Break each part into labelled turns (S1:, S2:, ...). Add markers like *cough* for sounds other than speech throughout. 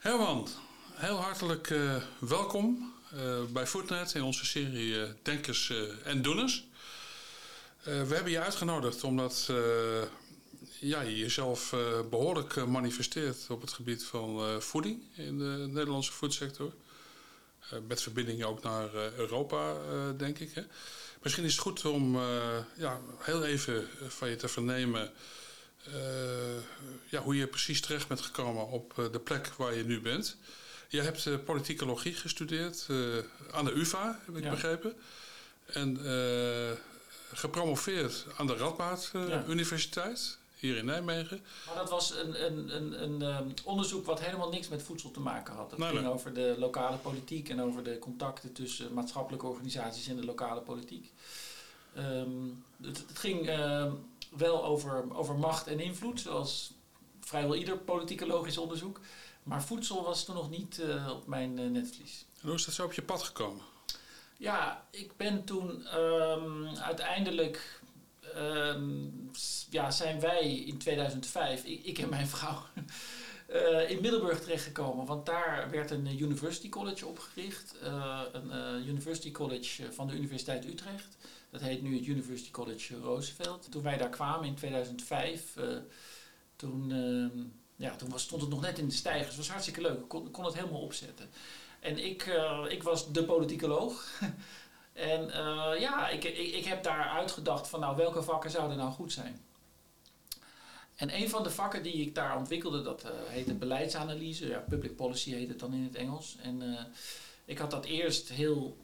S1: Herman, heel hartelijk uh, welkom uh, bij Footnet in onze serie uh, Denkers en Doeners. we hebben je uitgenodigd omdat ja, je jezelf behoorlijk manifesteert op het gebied van voeding in de Nederlandse voedsector. met verbindingen ook naar Europa, denk ik. Hè? Misschien is het goed om ja, heel even van je te vernemen ja, hoe je precies terecht bent gekomen op eh, de plek waar je nu bent. Je hebt uh, politicologie gestudeerd aan de UvA, heb ik begrepen. En gepromoveerd aan de Radboud Universiteit, hier in Nijmegen.
S2: Maar dat was een, een, een, een um, onderzoek wat helemaal niks met voedsel te maken had. Het ging over de lokale politiek en over de contacten tussen maatschappelijke organisaties en de lokale politiek. Um, het, het, ging... Uh, wel over, over macht en invloed, zoals vrijwel ieder politicologisch onderzoek. Maar voedsel was toen nog niet uh, op mijn uh, netvlies.
S1: En hoe is dat zo op je pad gekomen?
S2: Ja, ik ben toen um, uiteindelijk. Um, ja, zijn wij in 2005, ik, ik en mijn vrouw, uh, *laughs* in Middelburg terechtgekomen. Want daar werd een University College opgericht. een University College van de Universiteit Utrecht. Dat heet nu het University College Roosevelt. Toen wij daar kwamen in 2005, uh, eh, toen, uh, ja, toen was, stond het nog net in de stijgers. Het was hartstikke leuk. Ik kon, kon het helemaal opzetten. En ik, uh, ik was de politicoloog. *laughs* en eh, ja, ik, ik, ik heb daar uitgedacht van nou, welke vakken zouden nou goed zijn. En een van de vakken die ik daar ontwikkelde, dat heette beleidsanalyse. Ja, public policy heet het dan in het Engels. En ik had dat eerst heel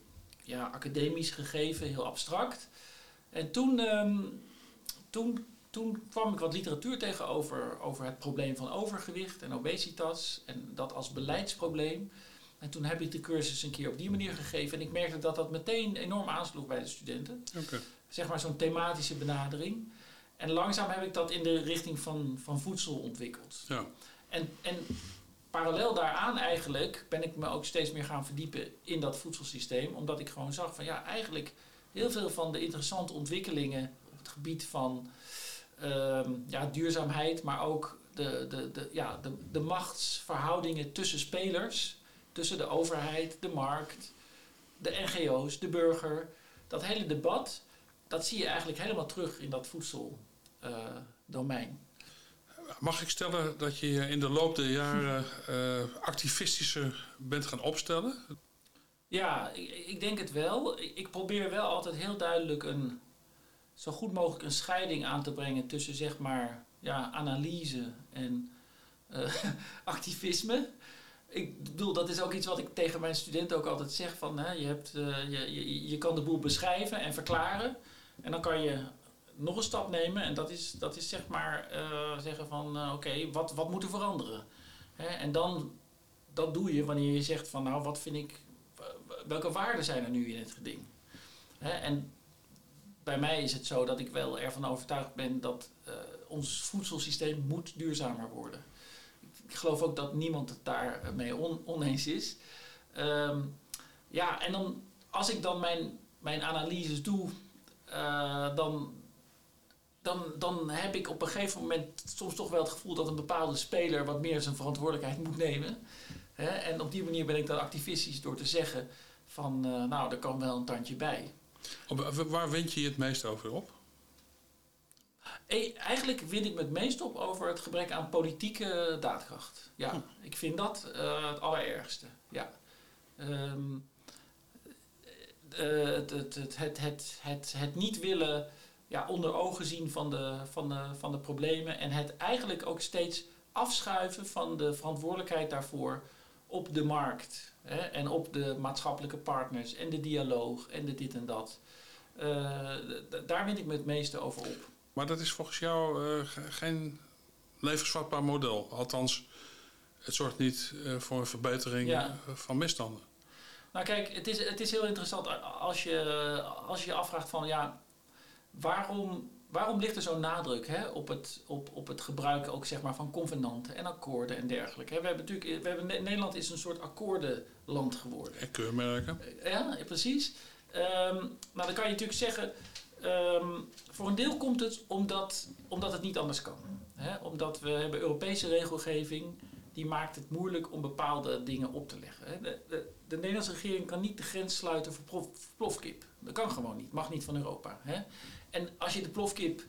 S2: ja, academisch gegeven, heel abstract. En toen, ehm, toen, toen kwam ik wat literatuur tegenover over het probleem van overgewicht en obesitas. En dat als beleidsprobleem. En toen heb ik de cursus een keer op die manier gegeven. En ik merkte dat dat meteen enorm aansloeg bij de studenten. Okay. Zeg maar zo'n thematische benadering. En langzaam heb ik dat in de richting van, van voedsel ontwikkeld. Ja. En, en parallel daaraan eigenlijk ben ik me ook steeds meer gaan verdiepen in dat voedselsysteem. Omdat ik gewoon zag van ja, eigenlijk heel veel van de interessante ontwikkelingen op het gebied van ehm, ja, duurzaamheid, maar ook de, de, de, ja, de, de machtsverhoudingen tussen spelers, tussen de overheid, de markt, de NGO's, de burger. Dat hele debat, dat zie je eigenlijk helemaal terug in dat voedseldomein.
S1: Mag ik stellen dat je je in de loop der jaren uh, activistischer bent gaan opstellen?
S2: Ja, ik, denk het wel. Ik probeer wel altijd heel duidelijk een, zo goed mogelijk een scheiding aan te brengen tussen zeg maar ja, analyse en uh, *laughs* activisme. Ik bedoel, dat is ook iets wat ik tegen mijn studenten ook altijd zeg: van hè, je, hebt, uh, je, je, je kan de boel beschrijven en verklaren. En dan kan je nog een stap nemen. En dat is, dat is zeg maar uh, zeggen van uh, oké, wat, wat moet er veranderen? Hè? En dan, dat doe je wanneer je zegt van nou, wat vind ik, welke waarden zijn er nu in het geding? Hè? En bij mij is het zo dat ik wel ervan overtuigd ben dat uh, ons voedselsysteem moet duurzamer worden. Ik geloof ook dat niemand het daarmee on, oneens is. Um, ja, en dan als ik dan mijn, mijn analyses doe, dan, dan, dan heb ik op een gegeven moment soms toch wel het gevoel dat een bepaalde speler wat meer zijn verantwoordelijkheid moet nemen. Hè? En op die manier ben ik dan activistisch door te zeggen van uh, nou, er kan wel een tandje bij.
S1: Op, waar wint je je het meest over op?
S2: E eigenlijk win ik me het meest op over het gebrek aan politieke daadkracht. Ja, hm. ik vind dat uh, het allerergste. Ja. Um, uh, het, het, het, het, het, het, het niet willen ja, onder ogen zien van de, van, de, van de problemen. En het eigenlijk ook steeds afschuiven van de verantwoordelijkheid daarvoor op de markt. Hè, en op de maatschappelijke partners en de dialoog en de dit en dat. Uh, daar win ik me het meeste over op.
S1: Maar dat is volgens jou uh, geen levensvatbaar model. Althans, het zorgt niet uh, voor een verbetering ja. van misstanden.
S2: Nou kijk, het is, het is heel interessant als je, als je je afvraagt van ja, waarom, waarom ligt er zo'n nadruk hè, op, het, op, op het gebruiken ook, zeg maar, van convenanten en akkoorden en dergelijke? We hebben natuurlijk, we hebben, Nederland is een soort akkoordenland geworden.
S1: En keurmerken.
S2: Ja, precies. Um, maar dan kan je natuurlijk zeggen, um, voor een deel komt het omdat, omdat het niet anders kan. Hè? Omdat we hebben Europese regelgeving die maakt het moeilijk om bepaalde dingen op te leggen. Hè. De, de, de Nederlandse regering kan niet de grens sluiten voor, prof, voor plofkip. Dat kan gewoon niet. Mag niet van Europa. Hè. En als je de plofkip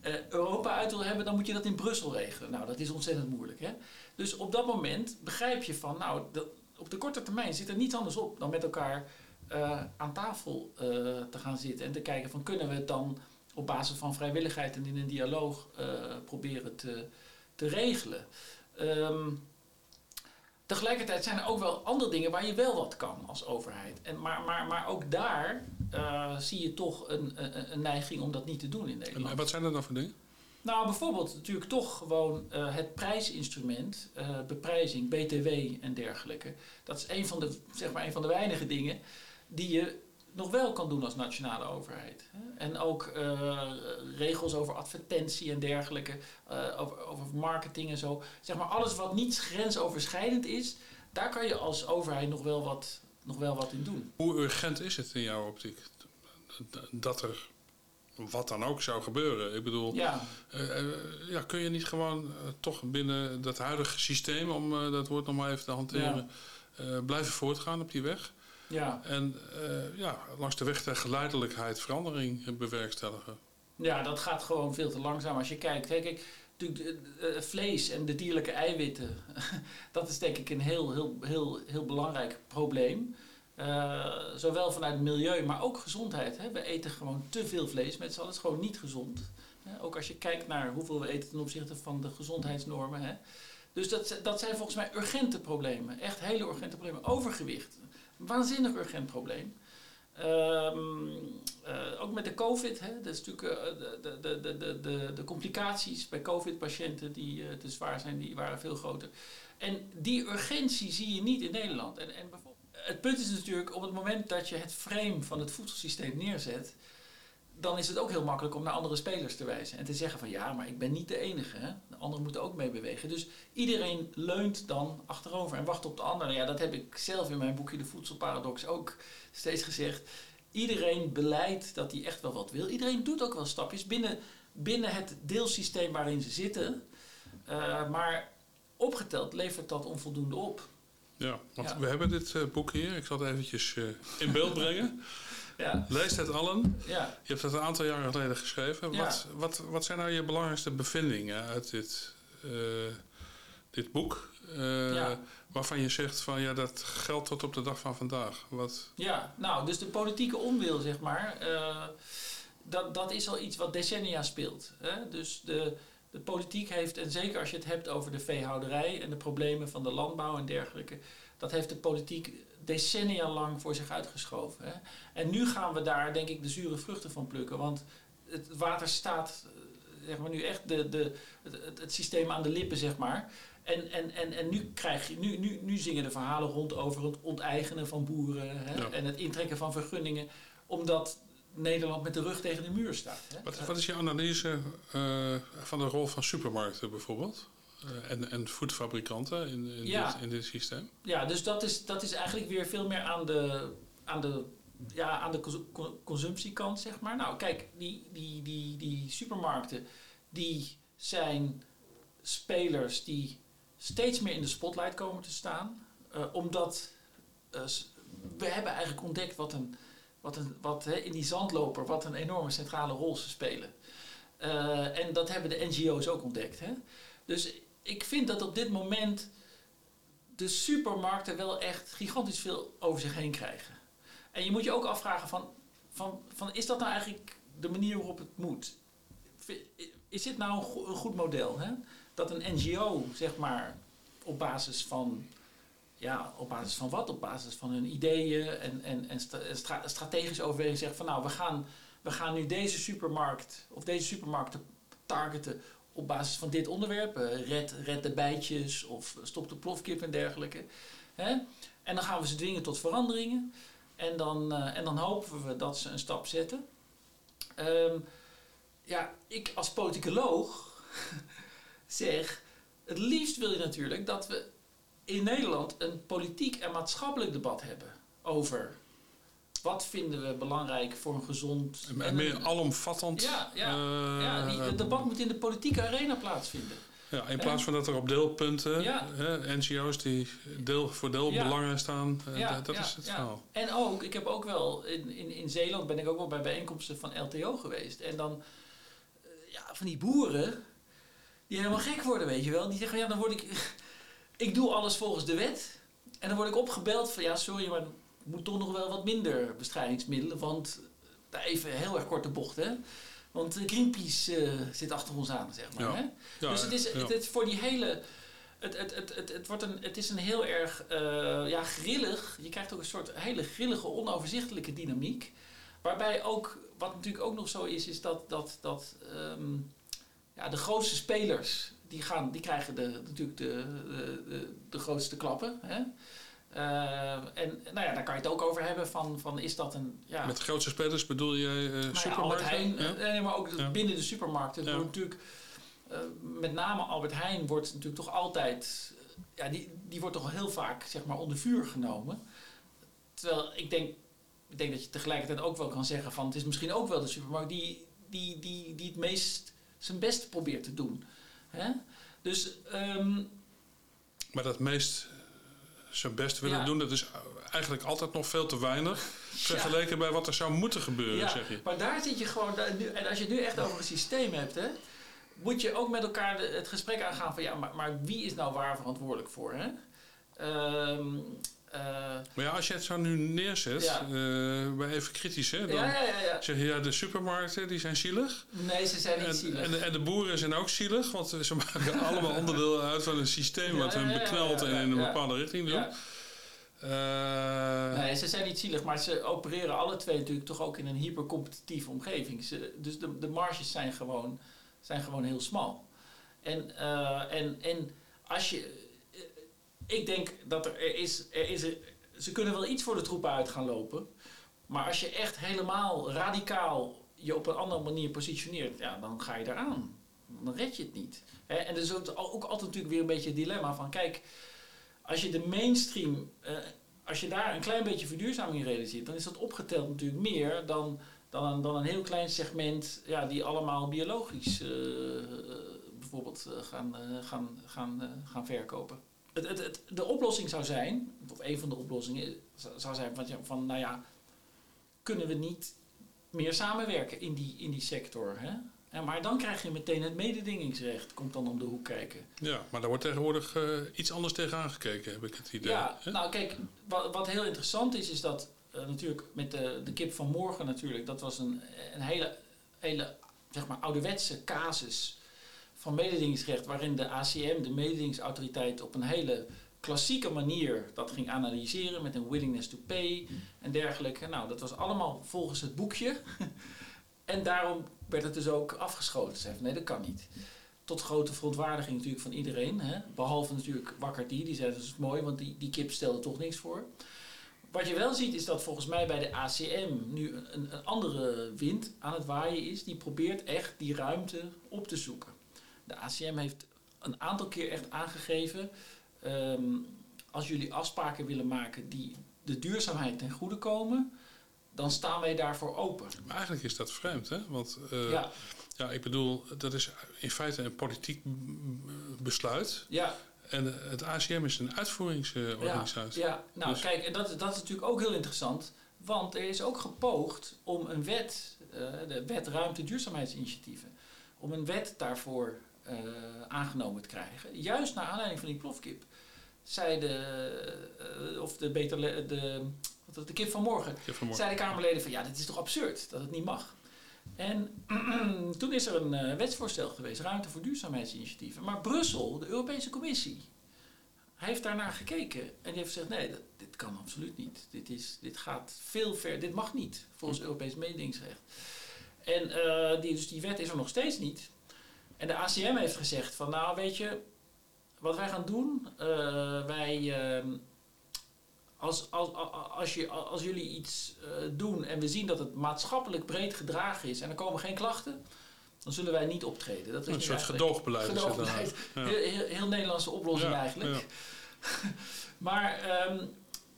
S2: eh, Europa uit wil hebben, dan moet je dat in Brussel regelen. Nou, dat is ontzettend moeilijk. Hè? Dus op dat moment begrijp je van, nou, op de korte termijn zit er niets anders op dan met elkaar uh, aan tafel uh, te gaan zitten en te kijken van kunnen we het dan op basis van vrijwilligheid en in een dialoog proberen te, te regelen. Um, tegelijkertijd zijn er ook wel andere dingen waar je wel wat kan als overheid. En, maar, maar, maar ook daar uh, zie je toch een, een, een, neiging om dat niet te doen in Nederland.
S1: En wat zijn er dan voor dingen?
S2: Nou, bijvoorbeeld natuurlijk toch gewoon uh, het prijsinstrument, uh, beprijzing, BTW en dergelijke. Dat is een van, de, zeg maar een van de weinige dingen die je nog wel kan doen als nationale overheid. En ook uh, regels over advertentie en dergelijke, over, over marketing en zo. Zeg maar alles wat niet grensoverschrijdend is, daar kan je als overheid nog wel wat, nog wel wat in doen.
S1: Hoe urgent is het in jouw optiek dat er wat dan ook zou gebeuren? Ik bedoel, ja. Uh, ja, kun je niet gewoon uh, toch binnen dat huidige systeem, om dat woord nog maar even te hanteren, ja. blijven voortgaan op die weg? Ja. En ja, langs de weg der geleidelijkheid verandering bewerkstelligen.
S2: Ja, dat gaat gewoon veel te langzaam. Als je kijkt, kijk, vlees en de dierlijke eiwitten, *laughs* dat is denk ik een heel, heel, heel, heel belangrijk probleem. Uh, zowel vanuit het milieu, maar ook gezondheid. Hè. We eten gewoon te veel vlees met z'n allen. Het is gewoon niet gezond. Hè. Ook als je kijkt naar hoeveel we eten ten opzichte van de gezondheidsnormen. Hè. Dus dat, dat zijn volgens mij urgente problemen. Echt hele urgente problemen. Overgewicht. Waanzinnig urgent probleem. Um, uh, ook met de COVID, hè, dat is natuurlijk uh, de, de, de, de, de, complicaties bij COVID-patiënten die uh, te zwaar zijn, die waren veel groter. En die urgentie zie je niet in Nederland. En, en het punt is natuurlijk, op het moment dat je het frame van het voedselsysteem neerzet, dan is het ook heel makkelijk om naar andere spelers te wijzen. En te zeggen van ja, maar ik ben niet de enige. Hè? De anderen moeten ook meebewegen. Dus iedereen leunt dan achterover en wacht op de ander. Ja, dat heb ik zelf in mijn boekje De Voedselparadox ook steeds gezegd. Iedereen beleidt dat hij echt wel wat wil. Iedereen doet ook wel stapjes binnen, binnen het deelsysteem waarin ze zitten. Uh, maar opgeteld levert dat onvoldoende op.
S1: Ja, want we hebben dit uh, boek hier. Ik zal het eventjes uh, in beeld brengen. *laughs* ja. Lees het allen. Ja. Je hebt het een aantal jaren geleden geschreven. Ja. Wat, wat, wat zijn nou je belangrijkste bevindingen uit dit, uh, dit boek? Ja. Waarvan je zegt van ja, dat geldt tot op de dag van vandaag. Wat...
S2: Ja, nou, dus de politieke onwil, zeg maar. dat, dat is al iets wat decennia speelt. Hè? Dus de, de politiek heeft, en zeker als je het hebt over de veehouderij en de problemen van de landbouw en dergelijke, dat heeft de politiek decennia lang voor zich uitgeschoven. Hè. En nu gaan we daar, denk ik, de zure vruchten van plukken. Want het water staat, eh, zeg maar, nu echt de, de, het, het systeem aan de lippen, zeg maar. En, en, en, en nu, krijg je, nu, nu, nu zingen de verhalen rond over het onteigenen van boeren hè, en het intrekken van vergunningen. Omdat Nederland met de rug tegen de muur staat. Hè?
S1: Wat, wat, is je analyse uh, van de rol van supermarkten bijvoorbeeld? Uh, en, en voedfabrikanten in, in, ja. dit, in dit systeem?
S2: Ja, dus dat is, dat is eigenlijk weer veel meer aan de, aan de, ja, aan de consumptiekant, zeg maar. Nou, kijk, die, die, die, die supermarkten, die zijn spelers die steeds meer in de spotlight komen te staan. Uh, omdat we hebben eigenlijk ontdekt wat een wat, een, wat hè, in die zandloper, wat een enorme centrale rol ze spelen. Uh, en dat hebben de NGO's ook ontdekt. Hè? Dus ik vind dat op dit moment de supermarkten wel echt gigantisch veel over zich heen krijgen. En je moet je ook afvragen van, van, van is dat nou eigenlijk de manier waarop het moet? Is dit nou een goed model? Hè? Dat een NGO, zeg maar, op basis van ja, op basis van wat? Op basis van hun ideeën en, en, en stra strategisch overwegen zeggen van nou, we gaan, we gaan nu deze supermarkt of deze supermarkten targeten op basis van dit onderwerp. Uh, red, red de bijtjes of stop de plofkip en dergelijke. Hè? En dan gaan we ze dwingen tot veranderingen. En dan, uh, en dan hopen we dat ze een stap zetten. Um, ja, ik als politicoloog *laughs* zeg, het liefst wil je natuurlijk dat we in Nederland een politiek en maatschappelijk debat hebben over wat vinden we belangrijk voor een gezond...
S1: En, meer alomvattend.
S2: Ja, ja, uh, ja die, het debat moet in de politieke arena plaatsvinden.
S1: Ja, in plaats van dat er op deelpunten,
S2: Ja.
S1: hè, NGO's die deel voor deel
S2: Ja.
S1: belangen staan, eh,
S2: Ja,
S1: dat, is het
S2: ja.
S1: verhaal.
S2: En ook, ik heb ook wel, in, in, in Zeeland ben ik ook wel bij bijeenkomsten van LTO geweest. En dan, eh, ja, van die boeren, die helemaal gek worden, weet je wel. Die zeggen, ja, dan word ik, *laughs* ik doe alles volgens de wet. En dan word ik opgebeld van, ja, sorry, maar moet toch nog wel wat minder bestrijdingsmiddelen. Want, daar even heel erg korte bocht, hè. Want eh, Greenpeace eh, zit achter ons aan, zeg maar.
S1: Ja.
S2: Hè?
S1: Ja,
S2: dus het is, het, het voor die hele. Het, het, het, het, het, wordt een, het is een heel erg eh, ja, grillig. Je krijgt ook een soort hele grillige, onoverzichtelijke dynamiek. Waarbij ook, wat natuurlijk ook nog zo is, is dat, dat, dat ehm, ja, de grootste spelers, die, gaan, die krijgen de, natuurlijk de, de, de, de grootste klappen. Hè? Eh, en nou ja, daar kan je het ook over hebben van, van is dat een... Ja,
S1: Met grootste spelers bedoel je
S2: nou ja, Albert
S1: supermarkten?
S2: Heijn,
S1: Ja?
S2: eh, maar ook
S1: Ja.
S2: binnen de supermarkten.
S1: Ja.
S2: wordt natuurlijk, eh, met name Albert Heijn wordt natuurlijk toch altijd, ja, die, die wordt toch heel vaak zeg maar onder vuur genomen. Terwijl ik denk, ik denk dat je tegelijkertijd ook wel kan zeggen van het is misschien ook wel de supermarkt die, die, die, die het meest zijn best probeert te doen. Hè? Dus ehm,
S1: Maar dat meest zijn best willen
S2: Ja.
S1: doen, dat is eigenlijk altijd nog veel te weinig. Vergeleken bij wat er zou moeten gebeuren,
S2: Ja,
S1: zeg je.
S2: maar daar zit je gewoon. en als je het nu echt over een systeem hebt, hè, moet je ook met elkaar het gesprek aangaan van ja, maar, maar wie is nou waar verantwoordelijk voor? Hè? Ehm, eh,
S1: Maar ja, als je het zo nu neerzet,
S2: Ja.
S1: maar even kritisch, hè, dan
S2: ja, ja, ja, ja.
S1: zeg je ja, de supermarkten die zijn zielig.
S2: Nee, ze zijn niet
S1: En,
S2: zielig.
S1: en, de, en de boeren zijn ook zielig, want ze maken *laughs* allemaal onderdeel uit van een systeem wat hun beknelt en in een bepaalde richting doet. Eh,
S2: Nee, ze zijn niet zielig, maar ze opereren alle twee natuurlijk toch ook in een hypercompetitieve omgeving. Ze, dus de, de marges zijn gewoon, zijn gewoon heel smal. En, en, en als je. Ik denk dat er, is. Er is ze kunnen wel iets voor de troepen uit gaan lopen. Maar als je echt helemaal radicaal je op een andere manier positioneert, ja, dan ga je eraan. Dan red je het niet. En er is ook, altijd natuurlijk weer een beetje het dilemma van: kijk, als je de mainstream, eh, als je daar een klein beetje verduurzaming in realiseert, dan is dat opgeteld natuurlijk meer dan, dan, een, dan een heel klein segment ja, die allemaal biologisch eh, eh, bijvoorbeeld gaan, gaan, gaan, gaan verkopen. Het, het, het, de oplossing zou zijn, of een van de oplossingen zou- zijn van, van nou ja, kunnen we niet meer samenwerken in die, in die sector? Hè? Ja, maar dan krijg je meteen het mededingingsrecht, komt dan om de hoek kijken.
S1: ja, maar daar wordt tegenwoordig eh, iets anders tegenaan gekeken, heb ik het idee.
S2: Ja,
S1: hè?
S2: nou kijk, wat, wat heel interessant is, is dat eh, natuurlijk met de, de kip van morgen natuurlijk, dat was een, een hele, hele zeg maar, ouderwetse casus van mededingingsrecht, waarin de ACM, de mededingingsautoriteit, op een hele klassieke manier dat ging analyseren met een willingness to pay en dergelijke. Nou, dat was allemaal volgens het boekje. *laughs* en daarom werd het dus ook afgeschoten. Ze nee, dat kan niet. Tot grote verontwaardiging natuurlijk van iedereen. Hè? Behalve natuurlijk Wakker die, die zei dat is mooi, want die, die kip stelde toch niks voor. Wat je wel ziet is dat volgens mij bij de ACM nu een, een andere wind aan het waaien is. Die probeert echt die ruimte op te zoeken. De ACM heeft een aantal keer echt aangegeven... ehm, als jullie afspraken willen maken die de duurzaamheid ten goede komen... dan staan wij daarvoor open.
S1: Maar eigenlijk is dat vreemd, hè? Want eh, ja.
S2: ja,
S1: ik bedoel, dat is in feite een politiek besluit.
S2: ja,
S1: En het ACM is een uitvoeringsorganisatie.
S2: Ja, nou
S1: Dus-
S2: kijk, en dat, dat is natuurlijk ook heel interessant. Want er is ook gepoogd om een wet, eh, de wet ruimte duurzaamheidsinitiatieven, om een wet daarvoor eh, aangenomen te krijgen. Juist naar aanleiding van die plofkip. Zei de, eh, of de, beter, de, wat de kip van morgen,
S1: Ik heb vanmorgen-
S2: zei de Kamerleden van ja, dit is toch absurd dat het niet mag. En *clears throat* toen is er een eh, wetsvoorstel geweest, ruimte voor duurzaamheidsinitiatieven. Maar Brussel, de Europese Commissie, heeft daarnaar gekeken en die heeft gezegd: nee, dat, dit kan absoluut niet. Dit, is, dit gaat veel ver, dit mag niet volgens Europees mededingingsrecht. En die, dus die wet is er nog steeds niet. En de ACM heeft gezegd: van nou, weet je, wat wij gaan doen, eh, wij. ehm, als, als, als, je, als jullie iets eh, doen en we zien dat het maatschappelijk breed gedragen is en er komen geen klachten, dan zullen wij niet optreden. Dat is
S1: een soort gedoogbeleid.
S2: Gedoogbeleid.
S1: Ja.
S2: Heel, heel, heel Nederlandse oplossing
S1: Ja,
S2: eigenlijk.
S1: ja. *laughs*
S2: maar ehm,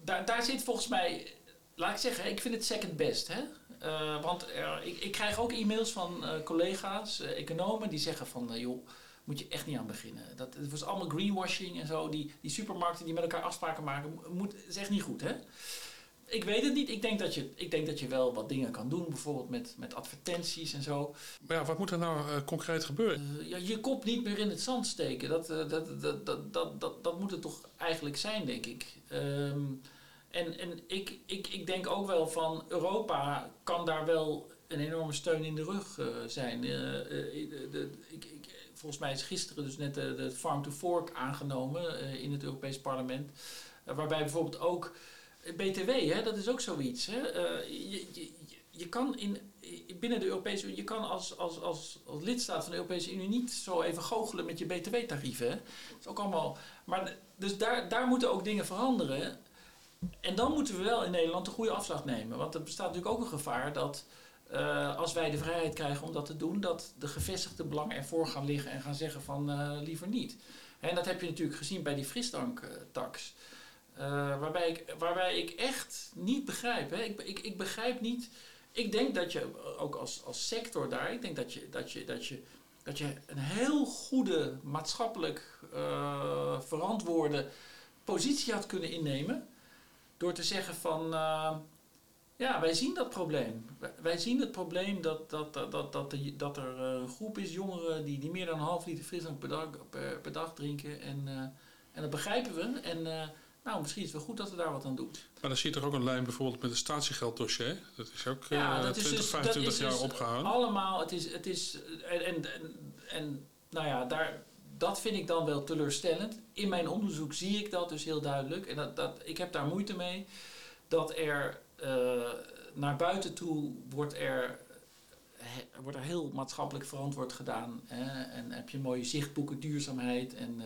S2: daar, daar zit volgens mij, laat ik zeggen, ik vind het second best. Hè? Eh, want er- ik, ik krijg ook e-mails van eh, collega's, eh, economen, die zeggen van, eh, joh, moet je echt niet aan beginnen. Dat, het was allemaal greenwashing en zo. Die, die supermarkten die met elkaar afspraken maken, moet, is echt niet goed, hè? Ik weet het niet. Ik denk dat je, ik denk dat je wel wat dingen kan doen. Bijvoorbeeld met, met advertenties en zo.
S1: Maar ja, wat moet er nou uh, concreet gebeuren?
S2: Uh, ja, je kop niet meer in het zand steken. Dat, uh, dat, dat, dat, dat, dat, dat moet het toch eigenlijk zijn, denk ik. Um, en en ik, ik, ik denk ook wel van Europa kan daar wel een enorme steun in de rug zijn. De, de, ik, ik, volgens mij is gisteren dus net de Farm to Fork aangenomen in het Europees Parlement. waarbij bijvoorbeeld ook BTW, hè, dat is ook zoiets. Hè. Je, je, je kan in, binnen de Europese Unie, je kan als, als, als, als lidstaat van de Europese Unie niet zo even goochelen met je BTW-tarieven. Dat is ook allemaal. Maar dus daar, daar moeten ook dingen veranderen. En dan moeten we wel in Nederland een goede afslag nemen. Want er bestaat natuurlijk ook een gevaar dat uh, als wij de vrijheid krijgen om dat te doen, dat de gevestigde belangen ervoor gaan liggen en gaan zeggen van uh, liever niet. En dat heb je natuurlijk gezien bij die frisdrank-tax. Uh, waarbij, ik, waarbij ik echt niet begrijp. Hè. Ik, ik, ik begrijp niet. Ik denk dat je ook als, als sector daar, ik denk dat je, dat je, dat je, dat je een heel goede maatschappelijk verantwoorde positie had kunnen innemen. Door te zeggen van uh, ja, wij zien dat probleem. Wij zien het probleem dat, dat, dat, dat, dat, dat er een groep is jongeren die, die meer dan een half liter frisdrank per dag, per, per dag drinken. En, en dat begrijpen we. En nou, misschien is het wel goed dat we daar wat aan doen.
S1: Maar dan zie je toch ook een lijn bijvoorbeeld met het statiegelddossier. Dat is ook ja, dat 20, is dus, 25 jaar dus opgehangen.
S2: Allemaal, het is, het is en, en, en, nou ja, daar, dat vind ik dan wel teleurstellend. In mijn onderzoek zie ik dat dus heel duidelijk. En dat, dat, ik heb daar moeite mee dat er uh, naar buiten toe wordt er, he, wordt er heel maatschappelijk verantwoord gedaan. Hè? En heb je mooie zichtboeken duurzaamheid en uh,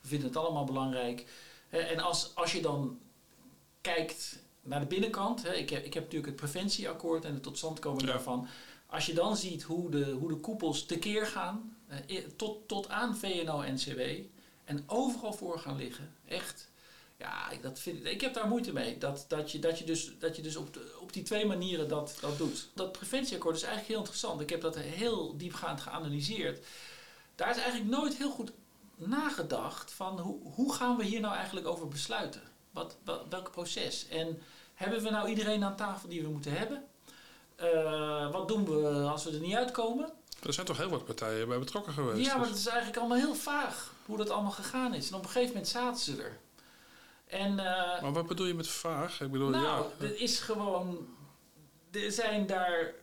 S2: we vinden het allemaal belangrijk. En als, als je dan kijkt naar de binnenkant, hè, ik, heb, ik heb natuurlijk het preventieakkoord en de totstandkoming ja. daarvan. Als je dan ziet hoe de, hoe de koepels tekeer gaan, eh, tot, tot aan VNO-NCW, en overal voor gaan liggen, echt. Ja, dat vind, ik heb daar moeite mee. Dat, dat je, dat je dus, dat je dus op, op die twee manieren dat, dat doet. Dat preventieakkoord is eigenlijk heel interessant. Ik heb dat heel diepgaand geanalyseerd. Daar is eigenlijk nooit heel goed nagedacht van hoe, hoe gaan we hier nou eigenlijk over besluiten? Wat, welk proces? En hebben we nou iedereen aan tafel die we moeten hebben? Uh, wat doen we als we er niet uitkomen?
S1: Er zijn toch heel wat partijen bij betrokken geweest?
S2: Ja, maar het is eigenlijk allemaal heel vaag hoe dat allemaal gegaan is. En op een gegeven moment zaten ze er. En, uh,
S1: maar wat bedoel je met vaag? Ik bedoel,
S2: nou,
S1: ja,
S2: er is gewoon... Er zijn daar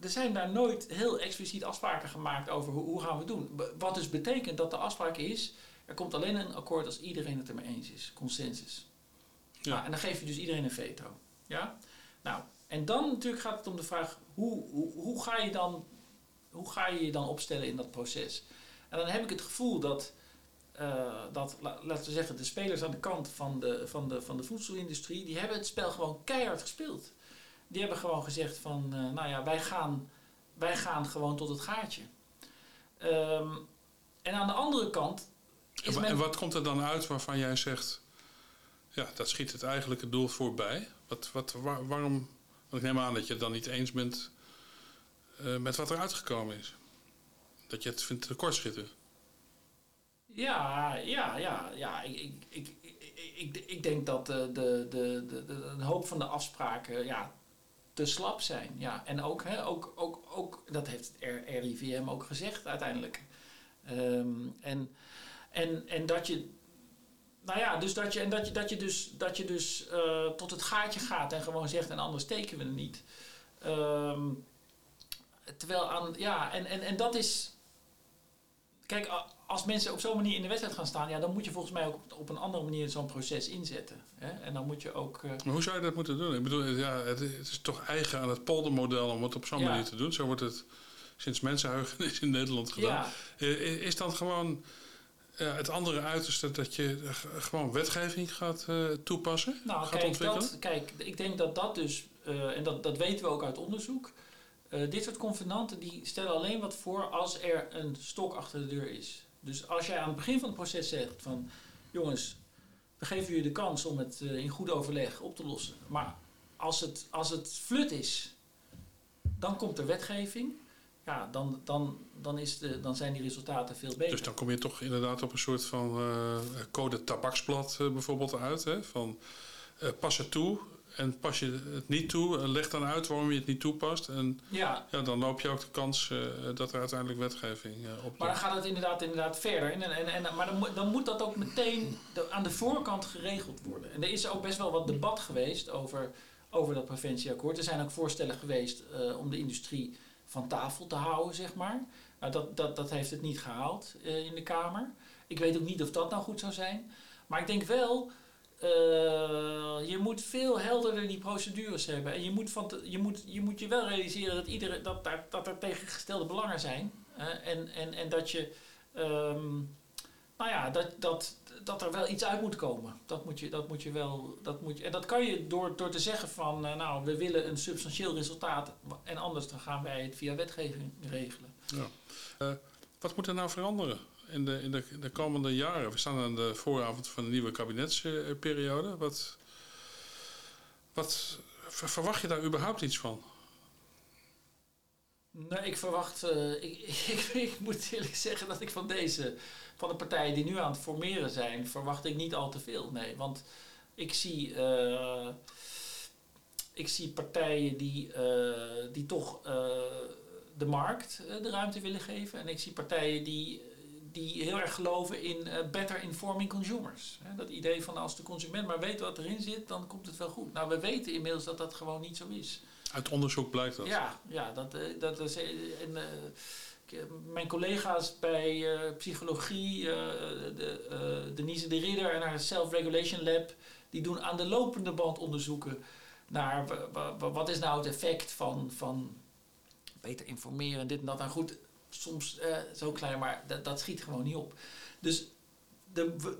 S2: er zijn daar nooit heel expliciet afspraken gemaakt over hoe, hoe gaan we het doen. Wat dus betekent dat de afspraak is, er komt alleen een akkoord als iedereen het er mee eens is. Consensus. Ja. Nou, en dan geef je dus iedereen een veto. Ja? Nou, en dan natuurlijk gaat het om de vraag, hoe, hoe, hoe, ga je dan, hoe ga je je dan opstellen in dat proces? En dan heb ik het gevoel dat, uh, dat laten we zeggen, de spelers aan de kant van de, van, de, van de voedselindustrie, die hebben het spel gewoon keihard gespeeld. Die hebben gewoon gezegd van, uh, nou ja, wij gaan, wij gaan gewoon tot het gaatje. Um, en aan de andere kant...
S1: Is en, men... en wat komt er dan uit waarvan jij zegt... Ja, dat schiet het eigenlijke doel voorbij. Wat, wat, waar, waarom... Want ik neem aan dat je het dan niet eens bent uh, met wat er uitgekomen is. Dat je het vindt tekortschieten.
S2: Ja, ja, ja, ja. Ik, ik, ik, ik, ik, denk dat de, de, de, de, de, een hoop van de afspraken ja, te slap zijn. Ja, en ook, hè, ook, ook, ook dat heeft het RIVM ook gezegd uiteindelijk. Um, en, en, en dat je, nou ja, dus dat je, en dat je, dat je dus, dat je dus tot het gaatje gaat en gewoon zegt en anders steken we er niet. Um, terwijl aan, ja, en, en, en dat is, kijk, als mensen op zo'n manier in de wedstrijd gaan staan, ja, dan moet je volgens mij ook op, een andere manier zo'n proces inzetten. Hè? En dan moet je ook. Uh...
S1: Maar hoe zou je dat moeten doen? Ik bedoel, ja, het, is toch eigen aan het poldermodel om het op zo'n ja. manier te doen. Zo wordt het sinds mensenheugenis *laughs* in Nederland gedaan. Ja. Is dan gewoon uh, het andere uiterste dat je gewoon wetgeving gaat uh, toepassen?
S2: Nou,
S1: gaat
S2: kijk, ontwikkelen? Dat, kijk, ik denk dat dat dus, en dat, dat weten we ook uit onderzoek. Dit soort convenanten die stellen alleen wat voor als er een stok achter de deur is. Dus als jij aan het begin van het proces zegt van jongens, we geven jullie de kans om het uh, in goed overleg op te lossen. Maar als het, als het flut is, dan komt er wetgeving. ja, dan, dan, dan, is de, dan zijn die resultaten veel beter.
S1: Dus dan kom je toch inderdaad op een soort van uh, code tabaksblad bijvoorbeeld uit. Hè? Van pas het toe en pas je het niet toe. leg dan uit waarom je het niet toepast. En ja. ja dan loop je ook de kans dat er uiteindelijk wetgeving op
S2: Maar dan gaat het inderdaad, inderdaad verder. En, en, en, maar dan, dan moet dat ook meteen aan de voorkant geregeld worden. En er is ook best wel wat debat geweest over, over dat preventieakkoord. Er zijn ook voorstellen geweest om de industrie van tafel te houden, zeg maar. Nou, dat, dat, dat heeft het niet gehaald uh, in de Kamer. Ik weet ook niet of dat nou goed zou zijn. Maar ik denk wel, uh, je moet veel helderder die procedures hebben. En je moet, van te, je, moet, je moet je wel realiseren dat, iedere, dat, daar, dat er tegengestelde belangen zijn. En, en, en dat je, um, nou ja, dat, dat, dat er wel iets uit moet komen. Dat moet je, dat moet je wel. Dat moet je, en dat kan je door, door te zeggen van uh, nou, we willen een substantieel resultaat en anders dan gaan wij het via wetgeving regelen. Ja.
S1: Uh, wat moet er nou veranderen in de, in de, de komende jaren? We staan aan de vooravond van een nieuwe kabinetsperiode. Wat, wat verwacht je daar überhaupt iets van?
S2: Nou, ik verwacht. Uh, *laughs* ik, ik, ik, moet eerlijk zeggen dat ik van deze van de partijen die nu aan het formeren zijn, verwacht ik niet al te veel. Nee, want ik zie, uh, ik zie partijen die, uh, die toch de markt de ruimte willen geven. En ik zie partijen die, die heel erg geloven in better informing consumers. dat idee van als de consument maar weet wat erin zit, dan komt het wel goed. Nou, we weten inmiddels dat dat gewoon niet zo is.
S1: Uit onderzoek blijkt dat.
S2: Ja, ja dat, dat is. En, eh, mijn collega's bij psychologie, de, Denise de Ridder en haar Self-Regulation Lab, die doen aan de lopende band onderzoeken naar wat is nou het effect van, van beter informeren, dit en dat. Nou goed, soms zo klein, maar dat, dat schiet gewoon niet op. Dus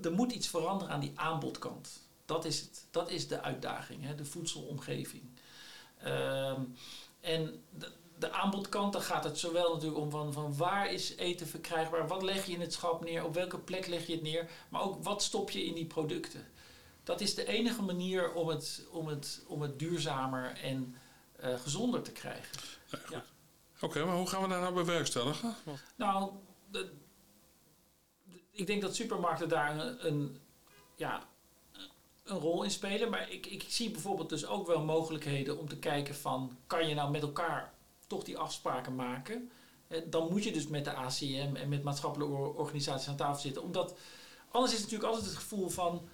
S2: er moet iets veranderen aan die aanbodkant. Dat is, het, dat is de uitdaging, hè, de voedselomgeving. Ehm, en de aanbodkant, dan gaat het zowel natuurlijk om van, van waar is eten verkrijgbaar, wat leg je in het schap neer, op welke plek leg je het neer, maar ook wat stop je in die producten. Dat is de enige manier om het, om het, om het duurzamer en uh, gezonder te krijgen.
S1: Ja, Oké, maar hoe gaan we daar nou bewerkstelligen?
S2: Nou, de, ik denk dat supermarkten daar een, een, ja, een rol in spelen. Maar ik, ik zie bijvoorbeeld dus ook wel mogelijkheden om te kijken van... kan je nou met elkaar toch die afspraken maken. Dan moet je dus met de ACM en met maatschappelijke organisaties aan tafel zitten. Omdat anders is natuurlijk altijd het gevoel van.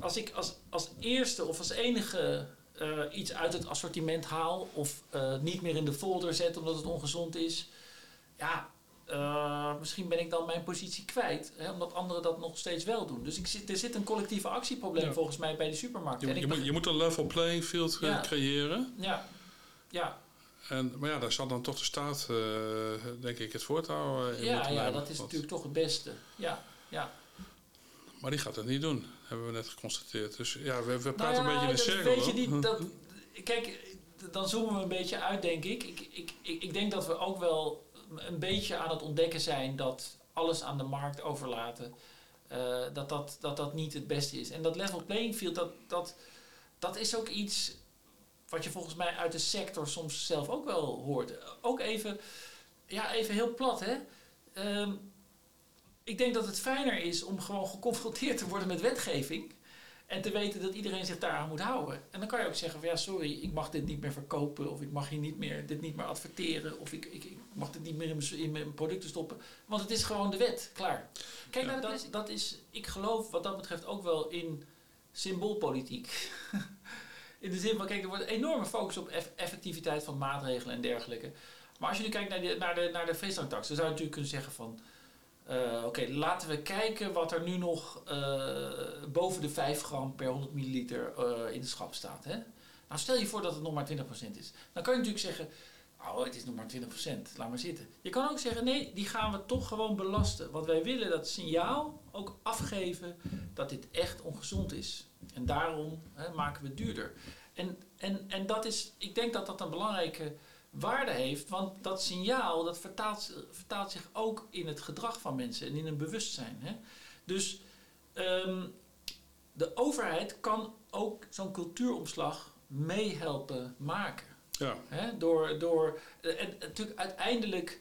S2: Als ik als, als eerste of als enige uh, iets uit het assortiment haal. of uh, niet meer in de folder zet omdat het ongezond is. Ja, uh, misschien ben ik dan mijn positie kwijt, hè, omdat anderen dat nog steeds wel doen. Dus ik zit, er zit een collectieve actieprobleem ja. volgens mij bij de supermarkt.
S1: Je, je, moet, je, moet, een level playing field ja. creëren.
S2: Ja, ja.
S1: En, maar ja, daar zal dan toch de staat, denk ik, het voortouw in
S2: ja, Ja, dat is natuurlijk toch het beste. Ja, ja.
S1: Maar die gaat het niet doen, hebben we net geconstateerd. Dus ja, we, we praten nou ja, een beetje in
S2: een cirkel. Weet je niet, dat, kijk, dan zoomen we een beetje uit, denk ik. Ik, ik, ik. ik denk dat we ook wel een beetje aan het ontdekken zijn dat alles aan de markt overlaten, uh, dat, dat, dat dat niet het beste is. En dat level playing field, dat, dat, dat is ook iets wat je volgens mij uit de sector soms zelf ook wel hoort. Ook even, ja, even heel plat, hè. Um, ik denk dat het fijner is om gewoon geconfronteerd te worden met wetgeving. En te weten dat iedereen zich daaraan moet houden. En dan kan je ook zeggen van ja, sorry, ik mag dit niet meer verkopen. Of ik mag hier niet meer, dit niet meer adverteren. Of ik, ik, ik mag dit niet meer in mijn, in mijn, producten stoppen. Want het is gewoon de wet, klaar. Kijk, nou, dat, is, dat is, ik geloof wat dat betreft ook wel in symboolpolitiek. *laughs* In de zin van, kijk, er wordt een enorme focus op effectiviteit van maatregelen en dergelijke. Maar als je nu kijkt naar de, naar de, naar de dan zou je natuurlijk kunnen zeggen van... Uh, Oké, laten we kijken wat er nu nog uh, boven de 5 gram per 100 milliliter uh, in de schap staat. Hè? Nou, stel je voor dat het nog maar 20% is. Dan kan je natuurlijk zeggen, oh, het is nog maar 20%, laat maar zitten. Je kan ook zeggen, nee, die gaan we toch gewoon belasten. Want wij willen dat signaal ook afgeven dat dit echt ongezond is. En daarom hè, maken we het duurder. En, en, en dat is, ik denk dat dat een belangrijke waarde heeft, want dat signaal dat vertaalt, vertaalt zich ook in het gedrag van mensen en in een bewustzijn. Hè. Dus um, de overheid kan ook zo'n cultuuromslag meehelpen maken.
S1: Ja.
S2: Hè? Door, door, en natuurlijk uiteindelijk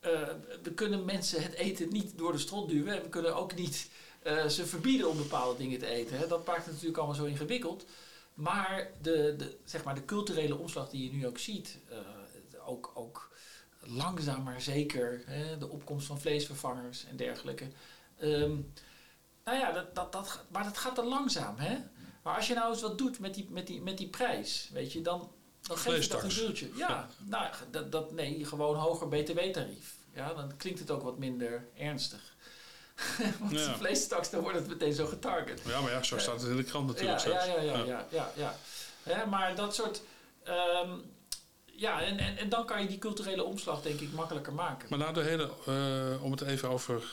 S2: uh, we kunnen mensen het eten niet door de strot duwen. En we kunnen ook niet uh, ze verbieden om bepaalde dingen te eten. Hè. Dat maakt het natuurlijk allemaal zo ingewikkeld. Maar de, de, zeg maar de culturele omslag die je nu ook ziet, uh, ook, ook langzaam maar zeker, hè, de opkomst van vleesvervangers en dergelijke. Um, nou ja, dat, dat, dat, maar dat gaat dan langzaam. Hè? Maar als je nou eens wat doet met die, met die, met die prijs, weet je, dan, dan geef je dat een duwtje. Ja, ja, nou, dat, dat, nee, gewoon hoger btw-tarief. Ja, dan klinkt het ook wat minder ernstig. *laughs* Want ja. de vleestaks, dan wordt het meteen zo getarget.
S1: Ja, maar ja, zo staat het in de krant natuurlijk.
S2: Ja, ja, ja, ja, ja, ja, ja. maar dat soort... Um, ja, en, en, en dan kan je die culturele omslag denk ik makkelijker maken.
S1: Maar nou de hele, uh, om het even over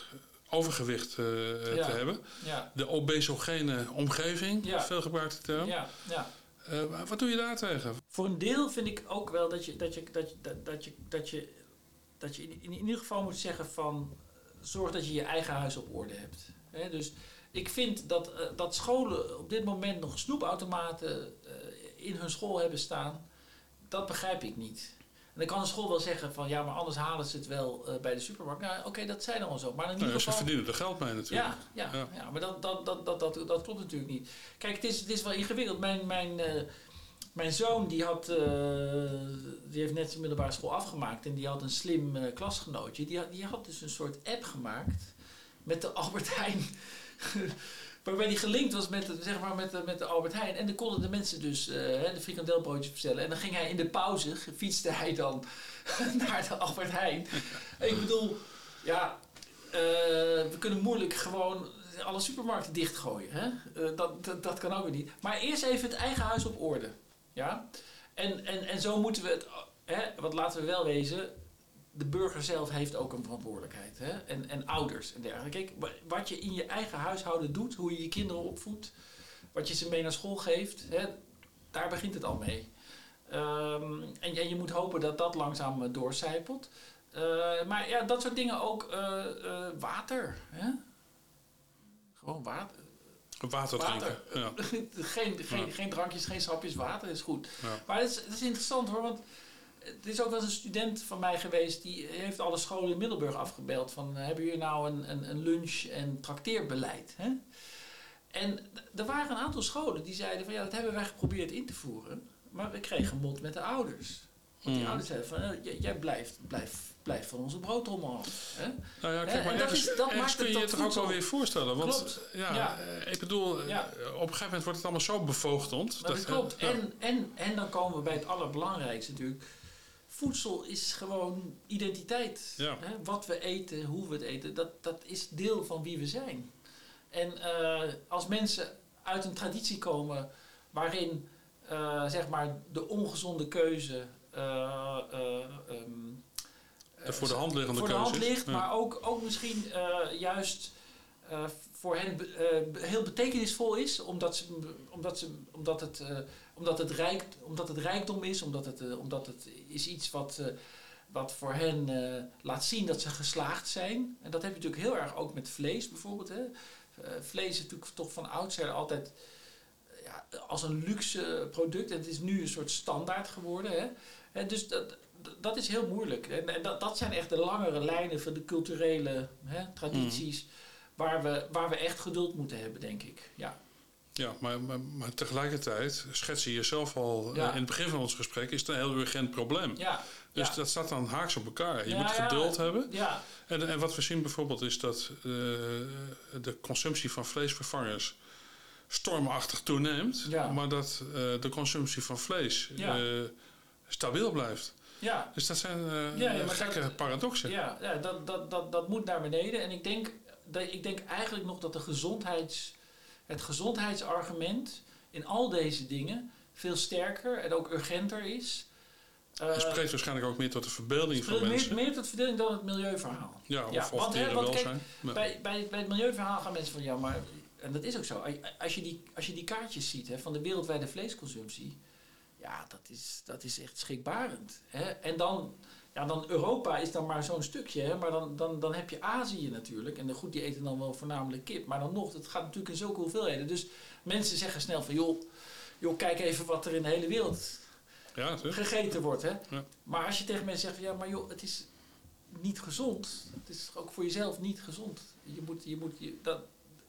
S1: overgewicht uh, te hebben. Ja. De obesogene omgeving, ja. veel gebruikte term.
S2: Ja, ja.
S1: Uh, wat doe je daar tegen?
S2: Voor een deel vind ik ook wel dat je, dat je, dat je, dat, dat je, dat je, dat je in, in ieder geval moet zeggen van zorg dat je je eigen huis op orde hebt. He, dus ik vind dat, uh, dat scholen op dit moment nog snoepautomaten in hun school hebben staan, dat begrijp ik niet. En dan kan een school wel zeggen van ja, maar anders halen ze het wel uh, bij de supermarkt. Nou, oké, okay, dat zijn allemaal zo. Maar in ieder
S1: nou, geval, ze verdienen er geld mee natuurlijk.
S2: Ja, ja, ja. ja maar dat, dat, dat, dat, dat, dat klopt natuurlijk niet. Kijk, het is, het is wel ingewikkeld. Mijn, mijn, uh, mijn zoon die, had, uh, die heeft net zijn middelbare school afgemaakt en die had een slim klasgenootje. Die had, die had dus een soort app gemaakt met de Albert Heijn. Waarbij die gelinkt was met, zeg maar, met, met de Albert Heijn. En dan konden de mensen dus uh, de frikandelbroodjes bestellen. En dan ging hij in de pauze, fietste hij dan *laughs* naar de Albert Heijn. ik bedoel, ja, uh, we kunnen moeilijk gewoon alle supermarkten dichtgooien. Hè? Dat, dat, kan ook weer niet. Maar eerst even het eigen huis op orde. Ja? En, en, en zo moeten we het, hè, wat laten we wel wezen, de burger zelf heeft ook een verantwoordelijkheid. Hè? En, en ouders en dergelijke. Kijk, wat je in je eigen huishouden doet, hoe je je kinderen opvoedt, wat je ze mee naar school geeft, hè, daar begint het al mee. Um, en, en, je moet hopen dat dat langzaam uh, doorcijpelt. Uh, maar ja, dat soort dingen ook. Uh, water. Hè? Gewoon water.
S1: Water drinken. Ja. *laughs*
S2: geen, geen, geen drankjes, geen sapjes, water is goed. Ja. Maar het is, het is interessant hoor, want het is ook wel eens een student van mij geweest die heeft alle scholen in Middelburg afgebeld van uh, hebben jullie nou een, een, een lunch- en trakteerbeleid? Hè? En er waren een aantal scholen die zeiden van ja, dat hebben wij geprobeerd in te voeren, maar we kregen mond met de ouders. Want die mm. ouders zeiden van uh, jij blijft, blijft, blijft van onze broodrommel af. Hè?
S1: Nou ja, kijk, maar ergens, dat, dat maakt kun je je toch ook wel weer voorstellen. Want klopt. Ja, ja. Ik bedoel, ja. op een gegeven moment wordt het allemaal zo bevoogdend.
S2: Dat, dat klopt. En, en, en dan komen we bij het allerbelangrijkste natuurlijk voedsel is gewoon identiteit. Hè? Wat we eten, hoe we het eten, dat, dat is deel van wie we zijn. En uh, als mensen uit een traditie komen waarin uh, zeg maar de ongezonde keuze uh, um,
S1: voor de hand liggende
S2: voor
S1: keuze
S2: de hand ligt, maar ook, ook misschien juist voor hen heel betekenisvol is, omdat, ze, omdat, ze, omdat het omdat het, rijk, omdat het rijkdom is, omdat het, uh, omdat het is iets wat, uh, wat voor hen uh, laat zien dat ze geslaagd zijn. En dat heb je natuurlijk heel erg ook met vlees bijvoorbeeld. Hè. vlees is natuurlijk toch van oudsher altijd ja, als een luxe product. En het is nu een soort standaard geworden. Hè. En dus dat, dat is heel moeilijk. En, en dat, dat zijn echt de langere lijnen van de culturele hè, tradities. Mm. Waar, we, waar we echt geduld moeten hebben, denk ik. Ja.
S1: Ja, maar, maar, maar, tegelijkertijd schets je jezelf al eh, in het begin van ons gesprek, is het een heel urgent probleem.
S2: Ja.
S1: Dus dat staat dan haaks op elkaar. Je moet geduld hebben.
S2: Ja.
S1: En, en wat we zien bijvoorbeeld is dat uh, de consumptie van vleesvervangers stormachtig toeneemt, maar dat uh, de consumptie van vlees stabiel blijft.
S2: Ja.
S1: Dus dat zijn gekke dat, paradoxen.
S2: Ja, ja dat, dat, dat, dat moet naar beneden. En ik denk, dat, ik denk eigenlijk nog dat de gezondheids het gezondheidsargument in al deze dingen veel sterker en ook urgenter is.
S1: Uh, het spreekt waarschijnlijk ook meer tot de verbeelding van mensen.
S2: Meer, tot de verbeelding dan het milieuverhaal.
S1: Ja, of, ja, of want, hè,
S2: want kijk, bij, bij, bij het milieuverhaal gaan mensen van ja, maar en dat is ook zo. Als je die, als je die kaartjes ziet hè, van de wereldwijde vleesconsumptie, ja, dat is, dat is echt schrikbarend. Hè? En dan ja, dan Europa is dan maar zo'n stukje, hè? maar dan, dan, dan heb je Azië natuurlijk. En goed, die eten dan wel voornamelijk kip. Maar dan nog, het gaat natuurlijk in zulke hoeveelheden. Dus mensen zeggen snel van, joh, joh kijk even wat er in de hele wereld
S1: Ja,
S2: gegeten wordt. Hè?
S1: Ja.
S2: Maar als je tegen mensen zegt van ja, maar joh, het is niet gezond. Het is ook voor jezelf niet gezond. Je moet, je moet, je, dat,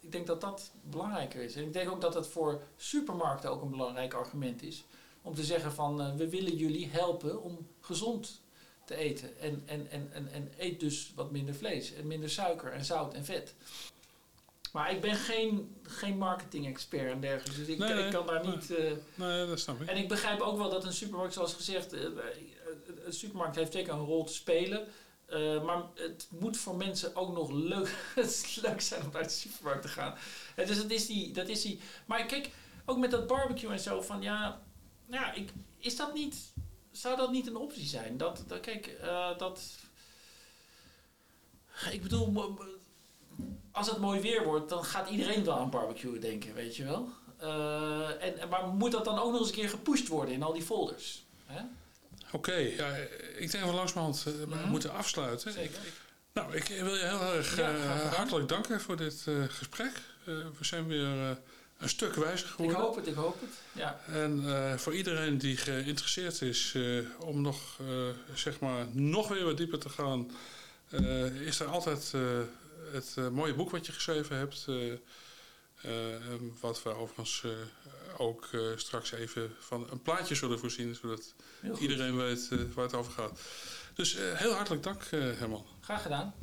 S2: ik denk dat dat belangrijker is. En ik denk ook dat het voor supermarkten ook een belangrijk argument is. Om te zeggen van eh, we willen jullie helpen om gezond te eten. En, en, en, en, en eet dus wat minder vlees en minder suiker en zout en vet. Maar ik ben geen, geen marketing-expert en dergelijke. Dus ik,
S1: Nee, nee,
S2: ik kan daar
S1: nee.
S2: niet. eh,
S1: Nee, dat snap ik.
S2: en ik begrijp ook wel dat een supermarkt, zoals gezegd, eh, een supermarkt heeft zeker een rol te spelen. Eh, maar het moet voor mensen ook nog leuk, *laughs* leuk zijn om naar de supermarkt te gaan. Eh, dus dat is, die, dat is die. Maar kijk, ook met dat barbecue en zo, van ja, ja ik, is dat niet, zou dat niet een optie zijn? Dat, dat kijk, eh, dat. Ik bedoel, als het mooi weer wordt, dan gaat iedereen wel aan barbecue denken, weet je wel. Eh, en, maar moet dat dan ook nog eens een keer gepusht worden in al die folders?
S1: Oké, ja, ik denk dat we langzamerhand eh,
S2: Mhm.
S1: moeten afsluiten.
S2: Zeker.
S1: Nou, ik wil je heel erg
S2: Ja,
S1: hartelijk danken voor dit gesprek. We zijn weer een stuk wijzer
S2: Ik
S1: geworden.
S2: hoop het, ik hoop het. Ja.
S1: En eh, voor iedereen die geïnteresseerd is eh, om nog, eh, zeg maar, nog weer wat dieper te gaan, is er altijd het mooie boek wat je geschreven hebt. wat we overigens ook straks even van een plaatje zullen voorzien, zodat iedereen weet waar het over gaat. Dus heel hartelijk dank, Herman.
S2: Graag gedaan.